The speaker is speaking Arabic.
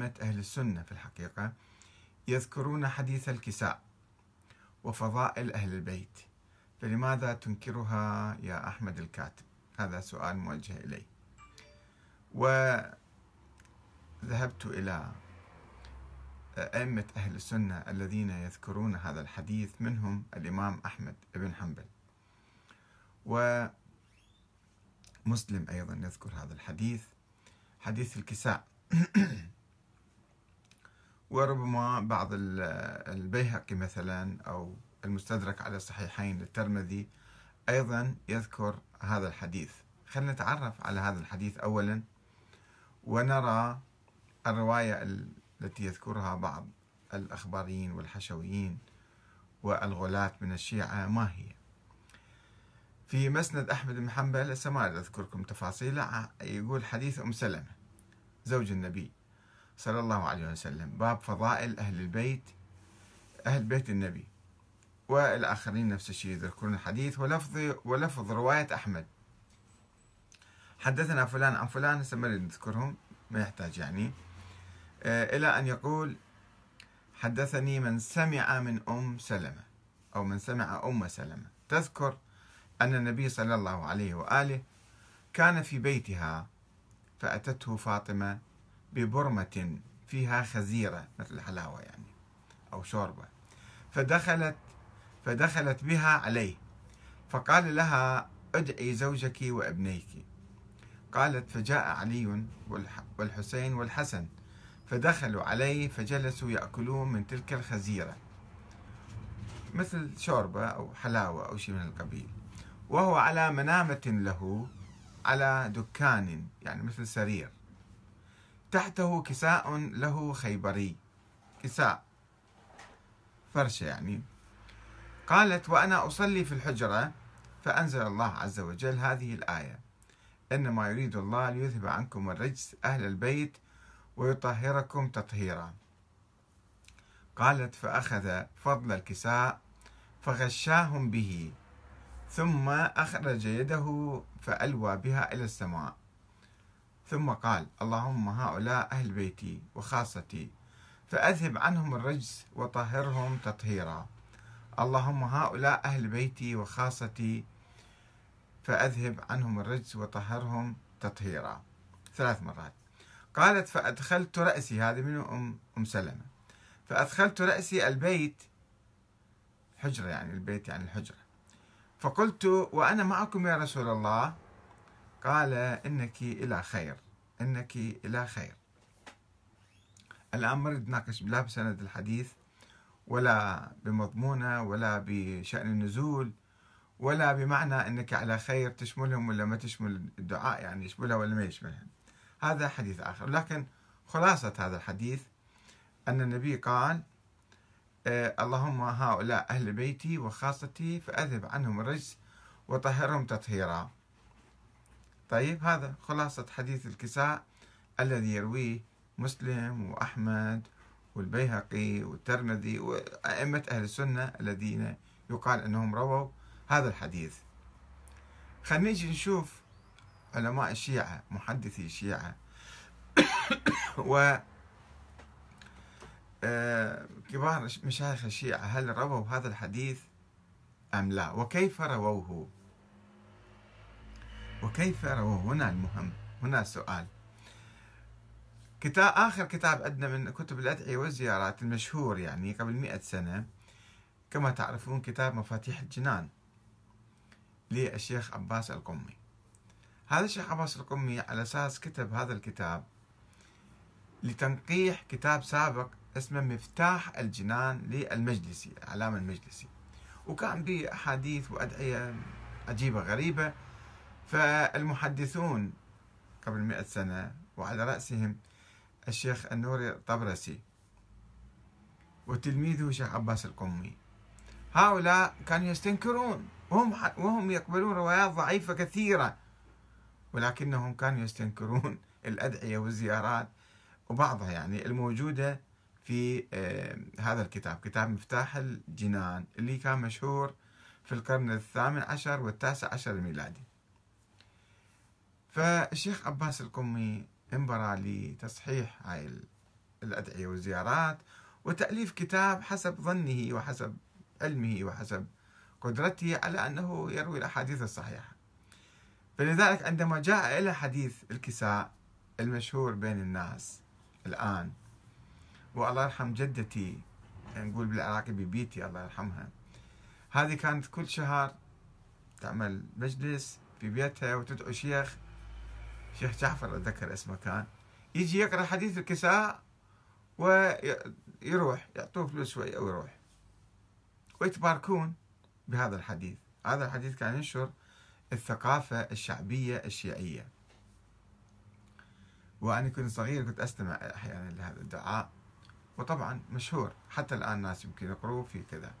أئمة أهل السنة في الحقيقة يذكرون حديث الكساء وفضائل أهل البيت فلماذا تنكرها يا أحمد الكاتب؟ هذا سؤال موجه إلي وذهبت إلى أئمة أهل السنة الذين يذكرون هذا الحديث منهم الإمام أحمد بن حنبل. ومسلم أيضا يذكر هذا الحديث حديث الكساء. وربما بعض البيهقي مثلا أو المستدرك على الصحيحين للترمذي أيضا يذكر هذا الحديث. خلينا نتعرف على هذا الحديث أولا ونرى الرواية التي يذكرها بعض الأخباريين والحشويين والغلاة من الشيعة ما هي؟ في مسند أحمد بن حنبل ما أذكركم تفاصيله يقول حديث أم سلمة زوج النبي. صلى الله عليه وسلم. باب فضائل أهل البيت أهل بيت النبي. والآخرين نفس الشيء يذكرون الحديث ولفظ ولفظ رواية أحمد. حدثنا فلان عن فلان هسه ما نذكرهم ما يحتاج يعني. آه، إلى أن يقول حدثني من سمع من أم سلمة أو من سمع أم سلمة. تذكر أن النبي صلى الله عليه وآله كان في بيتها فأتته فاطمة ببرمة فيها خزيرة مثل الحلاوة يعني أو شوربة. فدخلت فدخلت بها عليه. فقال لها ادعي زوجك وابنيك. قالت فجاء علي والحسين والحسن. فدخلوا عليه فجلسوا يأكلون من تلك الخزيرة مثل شوربة أو حلاوة أو شيء من القبيل. وهو على منامة له على دكان يعني مثل سرير. تحته كساء له خيبري. كساء. فرشة يعني. قالت وأنا أصلي في الحجرة. فأنزل الله عز وجل هذه الآية إنما يريد الله ليذهب عنكم الرجس أهل البيت ويطهركم تطهيرا. قالت فأخذ فضل الكساء فغشاهم به ثم أخرج يده فألوى بها إلى السماء. ثم قال اللهم هؤلاء أهل بيتي وخاصتي فأذهب عنهم الرجس وطهرهم تطهيرا. اللهم هؤلاء أهل بيتي وخاصتي فأذهب عنهم الرجس وطهرهم تطهيرا. ثلاث مرات. قالت فأدخلت رأسي. هذه من أم, أم سلمة. فأدخلت رأسي البيت. حجرة يعني البيت يعني الحجرة. فقلت وأنا معكم يا رسول الله. قال إنك إلى خير. إنك إلى خير. الآن ما نريد نناقش لا بسند الحديث ولا بمضمونة ولا بشأن النزول ولا بمعنى أنك على خير تشملهم ولا ما تشمل الدعاء يعني يشملها ولا ما يشملها هذا حديث آخر. لكن خلاصة هذا الحديث أن النبي قال آه، اللهم هؤلاء أهل بيتي وخاصتي فأذهب عنهم الرجس وطهرهم تطهيرا. طيب هذا خلاصة حديث الكساء الذي يرويه مسلم وأحمد والبيهقي والترمذي وأئمة أهل السنة الذين يقال أنهم رووا هذا الحديث. خلينا نجي نشوف علماء الشيعة محدثي الشيعة. و آه، كبار مشايخ الشيعة هل رووا هذا الحديث أم لا؟ وكيف رووه؟ وكيف رووه هنا المهم هنا السؤال. كتاب آخر كتاب عندنا من كتب الأدعية والزيارات المشهور يعني قبل مئة سنة. كما تعرفون كتاب مفاتيح الجنان للشيخ عباس القمي. هذا الشيخ عباس القمي على أساس كتب هذا الكتاب لتنقيح كتاب سابق اسمه مفتاح الجنان للمجلسي العلامة المجلسي. وكان به أحاديث وأدعية عجيبة غريبة فالمحدثون قبل مئة سنة وعلى رأسهم الشيخ النوري الطبرسي وتلميذه الشيخ عباس القمي. هؤلاء كانوا يستنكرون وهم وهم يقبلون روايات ضعيفة كثيرة ولكنهم كانوا يستنكرون الأدعية والزيارات وبعضها يعني الموجودة في آه، هذا الكتاب كتاب مفتاح الجنان اللي كان مشهور في القرن الثامن عشر والتاسع عشر الميلادي. فالشيخ عباس القمي انبرى لتصحيح هاي الأدعية والزيارات وتأليف كتاب حسب ظنه وحسب علمه وحسب قدرته على أنه يروي الأحاديث الصحيحة. فلذلك عندما جاء إلى حديث الكساء المشهور بين الناس الآن والله يرحم جدتي نقول بالعراقي ببيتي الله يرحمها هذه كانت كل شهر تعمل مجلس في بيتها وتدعو شيخ شيخ جعفر أتذكر اسمه كان يجي يقرأ حديث الكساء ويروح يعطوه فلوس ويروح. ويتباركون بهذا الحديث. هذا الحديث كان ينشر الثقافة الشعبية الشيعية. وأنا كنت صغير كنت أستمع أحيانا لهذا الدعاء وطبعا مشهور. حتى الآن الناس يمكن يقروه في كذا.